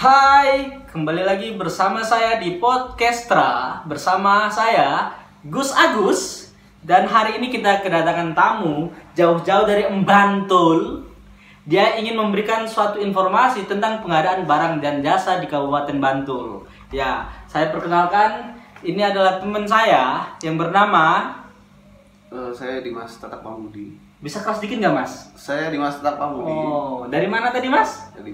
Hai, kembali lagi bersama saya di Podcastra Bersama saya, Gus Agus Dan hari ini kita kedatangan tamu Jauh-jauh dari Embantul Dia ingin memberikan suatu informasi tentang pengadaan barang dan jasa di Kabupaten Bantul Ya, saya perkenalkan Ini adalah teman saya yang bernama Eh, saya Dimas Tatak Pamudi. Bisa kelas dikit nggak mas? Saya Dimas Tatak Pamudi. Oh, dari mana tadi mas? Dari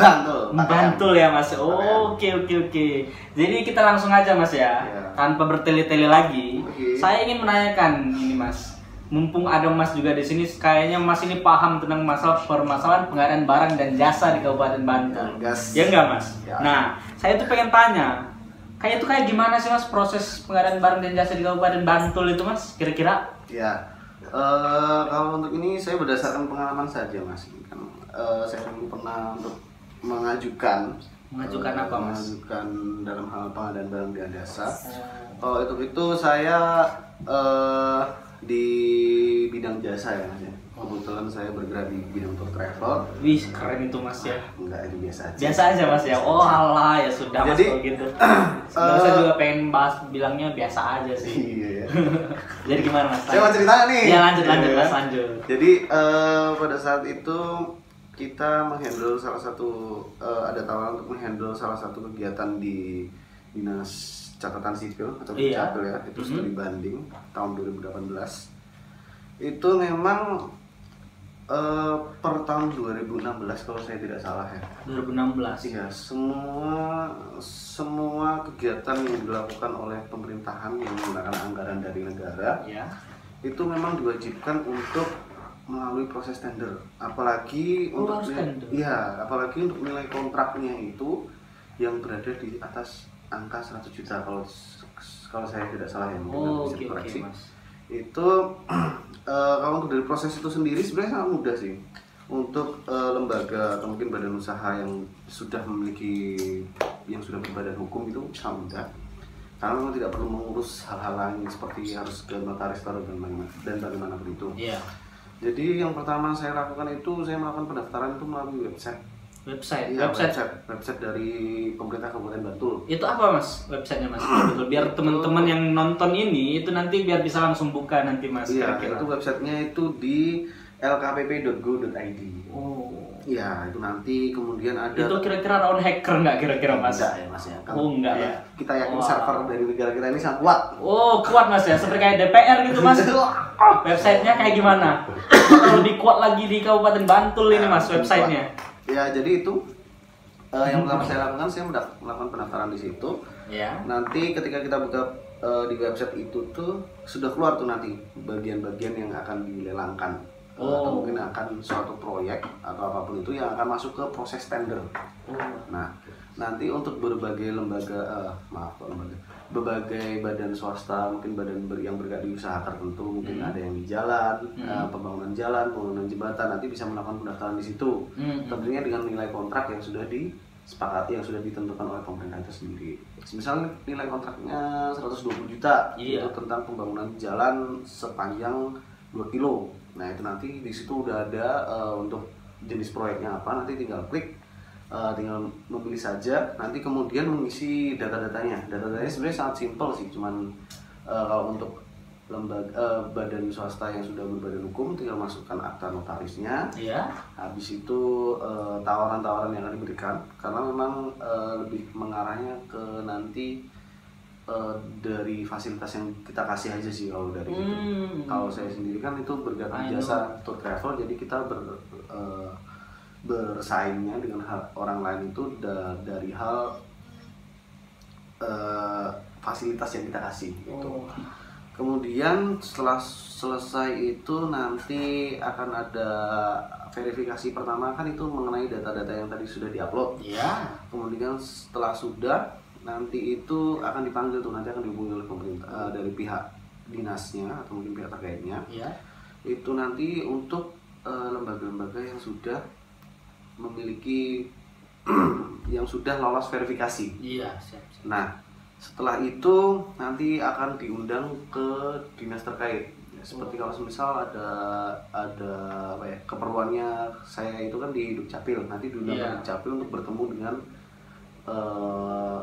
Bantul. Bantul ya mas. Oh, Oke oke oke. Jadi kita langsung aja mas ya, Iya. tanpa bertele-tele lagi. Oke. Saya ingin menanyakan ini mas. Mumpung ada mas juga di sini, kayaknya mas ini paham tentang masalah permasalahan pengadaan barang dan jasa di Kabupaten Bantul. Ya, gas. Ya enggak mas? Ya. Nah, saya tuh pengen tanya, kayak itu kayak gimana sih mas proses pengadaan barang dan jasa di Kabupaten Bantul itu mas? Kira-kira? Ya. Eh, kalau untuk ini saya berdasarkan pengalaman saja Mas. Kan eh, saya dulu pernah untuk mengajukan Mengajukan eh, apa, Mas? Mengajukan dalam hal pengadaan barang dan jasa. Kalau itu itu saya eh, di bidang jasa ya Mas ya. Kebetulan saya bergerak di bidang tour travel. Wih, keren itu mas ya. Enggak itu biasa aja. biasa aja mas ya oh alah ya sudah mas Jadi, kalau gitu sebenarnya saya eh, juga pengen bahas bilangnya biasa aja sih Iya ya. jadi gimana mas Saya mau cerita nih. ya lanjut lanjut Iya. mas lanjut Jadi eh, pada saat itu kita menghandle salah satu eh, ada tawaran untuk menghandle salah satu kegiatan di dinas catatan sipil atau Iya. Ya itu Mhm. studi banding tahun 2018 itu memang eh, per tahun 2016 kalau saya tidak salah ya 2016 Iya, semua semua kegiatan yang dilakukan oleh pemerintahan yang menggunakan anggaran dari negara ya itu memang diwajibkan untuk melalui proses tender. Apalagi Oh, untuk tender. Iya, apalagi untuk nilai kontraknya itu yang berada di atas angka 100 juta kalau kalau saya tidak salah ya mungkin oh bisa oke oke dikoreksi. mas Itu eh, kalau untuk dari proses itu sendiri sebenarnya sangat mudah sih. Untuk eh, lembaga atau mungkin badan usaha yang sudah memiliki yang sudah berbadan hukum itu sangat mudah karena memang tidak perlu mengurus hal-hal lain seperti harus ke notaris dan bagaimana dan bagaimana begitu. iya Jadi yang pertama saya lakukan itu saya melakukan pendaftaran itu melalui website. website Iya, website website, website dari pemerintah Kabupaten Bantul. itu apa mas websitenya mas betul biar teman-teman yang nonton ini itu nanti biar bisa langsung buka nanti mas Iya, itu websitenya itu di lkpp.go.id. oh Iya, itu nanti kemudian ada itu kira-kira rawan hacker nggak kira-kira mas Enggak ya mas ya. Oh, enggak kalau ya. Kita yakin Wah. server dari negara kita ini sangat kuat. Oh kuat mas ya, seperti kayak DPR gitu mas. Websitenya kayak gimana? Kalau dikuat lagi di Kabupaten Bantul ini mas websitenya. Ya, jadi itu eh, yang pertama saya lakukan saya melakukan pendaftaran di situ. Ya. Nanti ketika kita buka eh, di website itu tuh sudah keluar tuh nanti bagian-bagian yang akan dilelangkan Eh, atau Oh. mungkin akan suatu proyek atau apa pun itu yang akan masuk ke proses tender. Nah, nanti untuk berbagai lembaga, eh, maaf lembaga, berbagai badan swasta, mungkin badan ber- yang bergerak di usaha tertentu, mungkin Hmm. ada yang di jalan, Hmm. eh, pembangunan jalan, pembangunan jembatan, nanti bisa melakukan pendaftaran di situ. Hmm. Tentunya dengan nilai kontrak yang sudah disepakati, yang sudah ditentukan oleh pemerintah itu sendiri. Misalnya nilai kontraknya 120 juta, Iya. itu tentang pembangunan jalan sepanjang 2 kilo. Nah itu nanti di situ udah ada eh, untuk jenis proyeknya apa, nanti tinggal klik, eh, tinggal memilih saja, nanti kemudian mengisi data-datanya. Data-datanya sebenarnya sangat simpel sih, cuman eh, kalau untuk lembaga eh, badan swasta yang sudah berbadan hukum tinggal masukkan akta notarisnya, Iya. habis itu tawaran-tawaran yang akan diberikan karena memang eh, lebih mengarahnya ke nanti eh, dari fasilitas yang kita kasih aja sih kalau dari itu. Hmm. Kalau saya sendiri kan itu di jasa tour travel jadi kita ber eh, bersaingnya dengan hal- orang lain itu da- dari hal eh, fasilitas yang kita kasih gitu. Oh. Kemudian setelah selesai itu nanti akan ada verifikasi pertama kan itu mengenai data-data yang tadi sudah diupload. Iya. Kemudian setelah sudah nanti itu akan dipanggil tuh nanti akan dihubungi oleh pemerintah eh, dari pihak dinasnya atau mungkin pihak terkaitnya. Iya. Itu nanti untuk eh, lembaga-lembaga yang sudah memiliki yang sudah lolos verifikasi. Iya. Siap. siap. Nah, setelah itu nanti akan diundang ke dinas terkait. Ya, seperti kalau misal ada ada apa ya keperluannya saya itu kan di Dukcapil nanti diundang Iya. ke Dukcapil untuk bertemu dengan eh,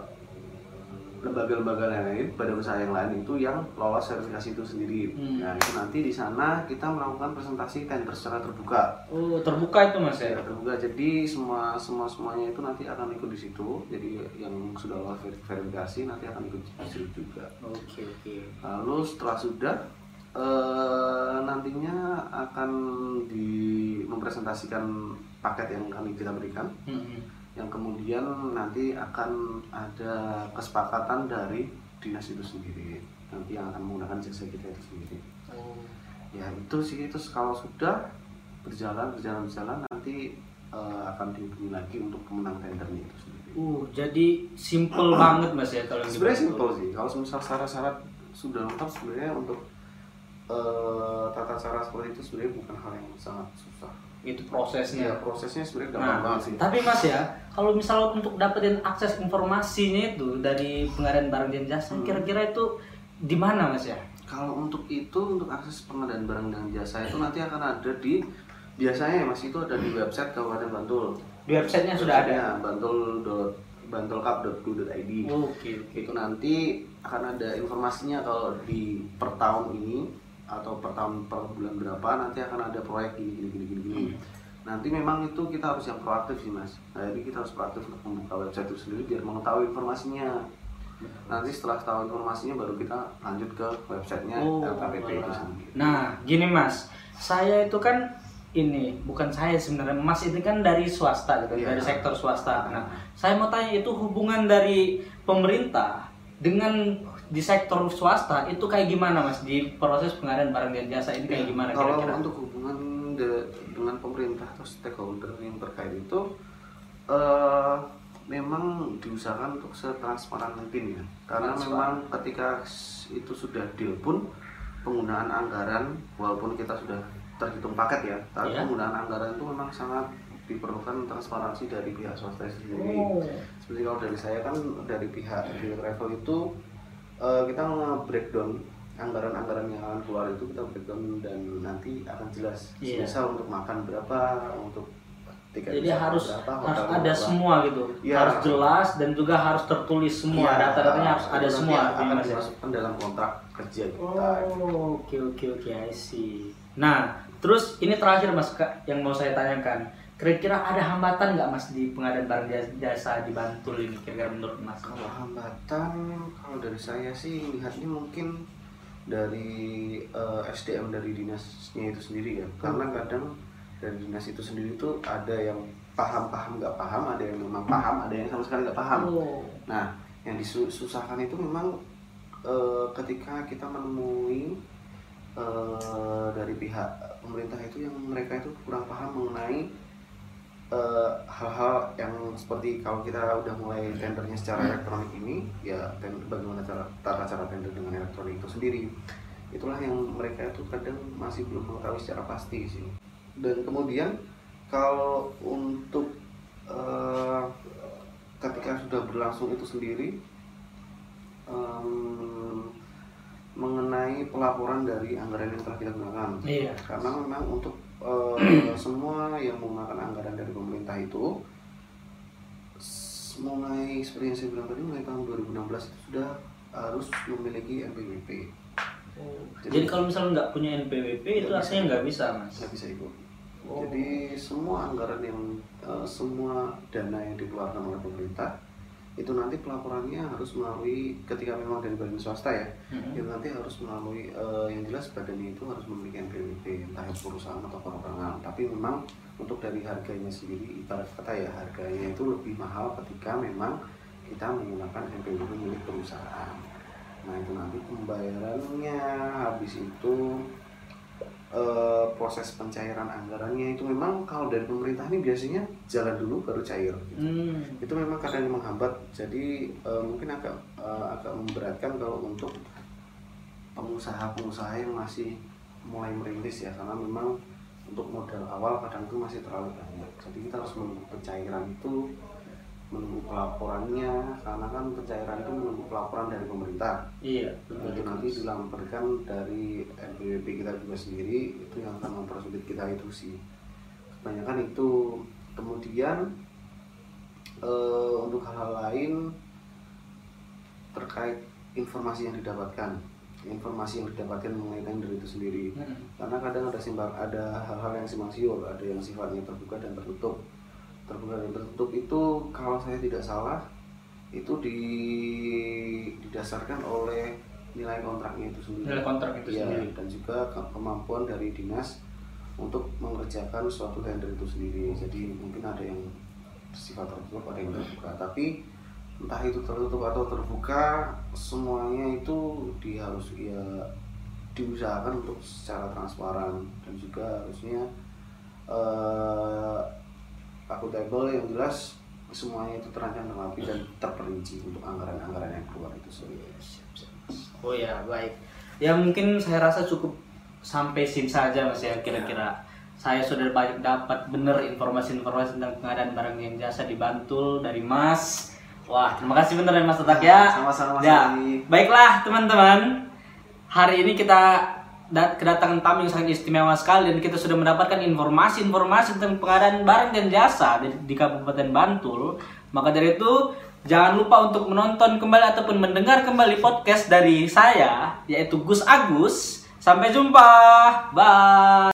lembaga-lembaga lain, badan usaha yang lain itu yang lolos sertifikasi itu sendiri. Hmm. Nah itu nanti di sana kita melakukan presentasi tender secara terbuka. Oh, terbuka itu Mas ya. Ya, terbuka. Jadi semua semua semuanya itu nanti akan ikut di situ. Jadi yang sudah lolos veri- verifikasi nanti akan ikut di situ juga. Oke, oke. Lalu setelah sudah eh, nantinya akan di mempresentasikan paket yang kami kita berikan Hmm. Yang kemudian nanti akan ada kesepakatan dari dinas itu sendiri. Nanti yang akan menggunakan jasa kita itu sendiri. Oh. ya itu sih. Itu kalau sudah berjalan berjalan berjalan nanti eh, akan dihubungi lagi untuk pemenang tendernya itu sendiri. Uh, jadi simple banget Mas ya kalau sebenarnya simpel sih. Kalau misal syarat-syarat sudah lengkap sebenarnya untuk eh, tata cara seperti itu sebenarnya bukan hal yang sangat susah Itu ya prosesnya. prosesnya sebenarnya gampang Nah, banget sih tapi Mas ya, kalau misal untuk dapetin akses informasinya itu dari pengadaan barang dan jasa, Hmm. kira-kira itu di mana Mas ya? Kalau untuk itu untuk akses pengadaan barang dan jasa itu nanti akan ada di biasanya ya mas itu ada di website Kabupaten Bantul. Di websitenya sudah ada. Bantul bantulcup.go.id. Oke, oke. Itu nanti akan ada informasinya kalau di per tahun ini atau per tahun per bulan berapa nanti akan ada proyek gini gini gini gini. Nanti memang itu kita harus yang proaktif sih mas. Nah, jadi kita harus proaktif untuk membuka website itu sendiri biar mengetahui informasinya. Nanti setelah tahu informasinya baru kita lanjut ke websitenya Oh, LKPP itu sendiri. Nah, gini Mas, saya itu kan ini bukan saya sebenarnya Mas ini kan dari swasta gitu, Iya. dari sektor swasta. Nah, saya mau tanya itu hubungan dari pemerintah dengan di sektor swasta itu kayak gimana Mas di proses pengadaan barang dan jasa ini kayak gimana Iya. Kalau kira-kira? untuk hubungan de- dengan pemerintah atau stakeholder yang terkait itu eh, memang diusahakan untuk setransparan mungkin ya. Karena Transparan. memang ketika itu sudah deal pun penggunaan anggaran walaupun kita sudah terhitung paket ya, tapi Iya. penggunaan anggaran itu memang sangat diperlukan transparansi dari pihak swasta sendiri. Oh. Seperti kalau dari saya kan dari pihak Bio Travel itu eh, kita nge-breakdown anggaran-anggaran yang akan keluar itu kita breakdown dan nanti akan jelas. Iya. Misal untuk makan berapa, untuk tiket Jadi harus berapa, harus ada berapa. semua gitu. Iya. Harus jelas dan juga harus tertulis semua. Iya, Data-datanya harus ada semua. akan Mas, ya? dimasukkan dalam kontrak kerja kita. Oh, oke oke oke, I see. Nah, terus ini terakhir Mas yang mau saya tanyakan. Kira-kira ada hambatan nggak Mas di pengadaan barang jas- jasa di Bantul ini kira-kira menurut Mas? Kalau hambatan, kalau dari saya sih lihatnya mungkin dari eh, SDM dari dinasnya itu sendiri ya. Karena kadang dari dinas itu sendiri itu ada yang paham-paham nggak paham, ada yang memang paham, ada yang sama sekali nggak paham. Oh. Nah, yang disusahkan itu memang eh, ketika kita menemui eh, dari pihak pemerintah itu yang mereka itu kurang paham mengenai eh, hal-hal yang seperti kalau kita udah mulai tendernya secara elektronik ini, ya ten- bagaimana cara tata cara tender dengan elektronik itu sendiri. Itulah yang mereka itu kadang masih belum mengetahui secara pasti sih. Dan kemudian kalau untuk eh, ketika sudah berlangsung itu sendiri em, mengenai pelaporan dari anggaran yang telah kita gunakan Iya. karena memang untuk eh, semua yang menggunakan anggaran dari pemerintah itu mulai seperti yang saya bilang tadi mulai tahun 2016 itu sudah harus memiliki NPWP Jadi kalau misalnya nggak punya NPWP itu artinya bisa. nggak bisa Mas. nggak bisa ikut Oh. jadi semua anggaran yang eh, semua dana yang dikeluarkan oleh pemerintah itu nanti pelaporannya harus melalui ketika memang dari badan swasta ya Mhm. itu nanti harus melalui eh, yang jelas badannya itu harus memiliki NPWP entah itu perusahaan atau perorangan tapi memang untuk dari harganya sendiri ibarat kata ya harganya itu lebih mahal ketika memang kita menggunakan NPWP milik perusahaan nah itu nanti pembayarannya habis itu eh, proses pencairan anggarannya itu memang kalau dari pemerintah ini biasanya jalan dulu baru cair. Gitu Hmm. itu memang kadang menghambat. Jadi eh, mungkin agak eh, agak memberatkan kalau untuk pengusaha-pengusaha yang masih mulai merintis ya karena memang untuk modal awal kadang itu masih terlalu banyak. Jadi kita harus menunggu pencairan itu menunggu pelaporannya karena kan pencairan itu menunggu pelaporan dari pemerintah. Iya. Nah, itu nanti dilampirkan dari NPWP kita juga sendiri itu yang akan mempersulit kita itu sih. Kebanyakan itu. Kemudian eh, untuk hal-hal lain terkait informasi yang didapatkan. Informasi yang didapatkan mengenai tender itu sendiri. Hmm. karena kadang ada simpang ada hal-hal yang simpang siur ada yang sifatnya terbuka dan tertutup terbuka dan tertutup itu kalau saya tidak salah itu di didasarkan oleh nilai kontraknya itu sendiri. Nilai kontrak itu Iya, sendiri. dan juga ke- kemampuan dari dinas untuk mengerjakan suatu tender itu sendiri. Jadi mungkin ada yang bersifat tertutup ada yang terbuka. Tapi entah itu tertutup atau terbuka semuanya itu di harus ya diusahakan untuk secara transparan. Dan juga harusnya eh akuntabel yang jelas semuanya itu terancam dengan dan terperinci untuk anggaran-anggaran yang keluar itu sendiri. Oh ya, baik. Ya mungkin saya rasa cukup sampai sini saja Mas ya kira-kira. Saya sudah banyak dapat benar informasi-informasi tentang pengadaan barang yang jasa di Bantul dari Mas. Wah, terima kasih benar ya Mas Tatak ya. Sama-sama, Mas Ya, baiklah teman-teman. Hari ini kita dat- kedatangan tamu yang sangat istimewa sekali dan kita sudah mendapatkan informasi-informasi tentang pengadaan barang dan jasa di, di Kabupaten Bantul. Maka dari itu jangan lupa untuk menonton kembali ataupun mendengar kembali podcast dari saya yaitu Gus Agus. Sampai jumpa. Bye.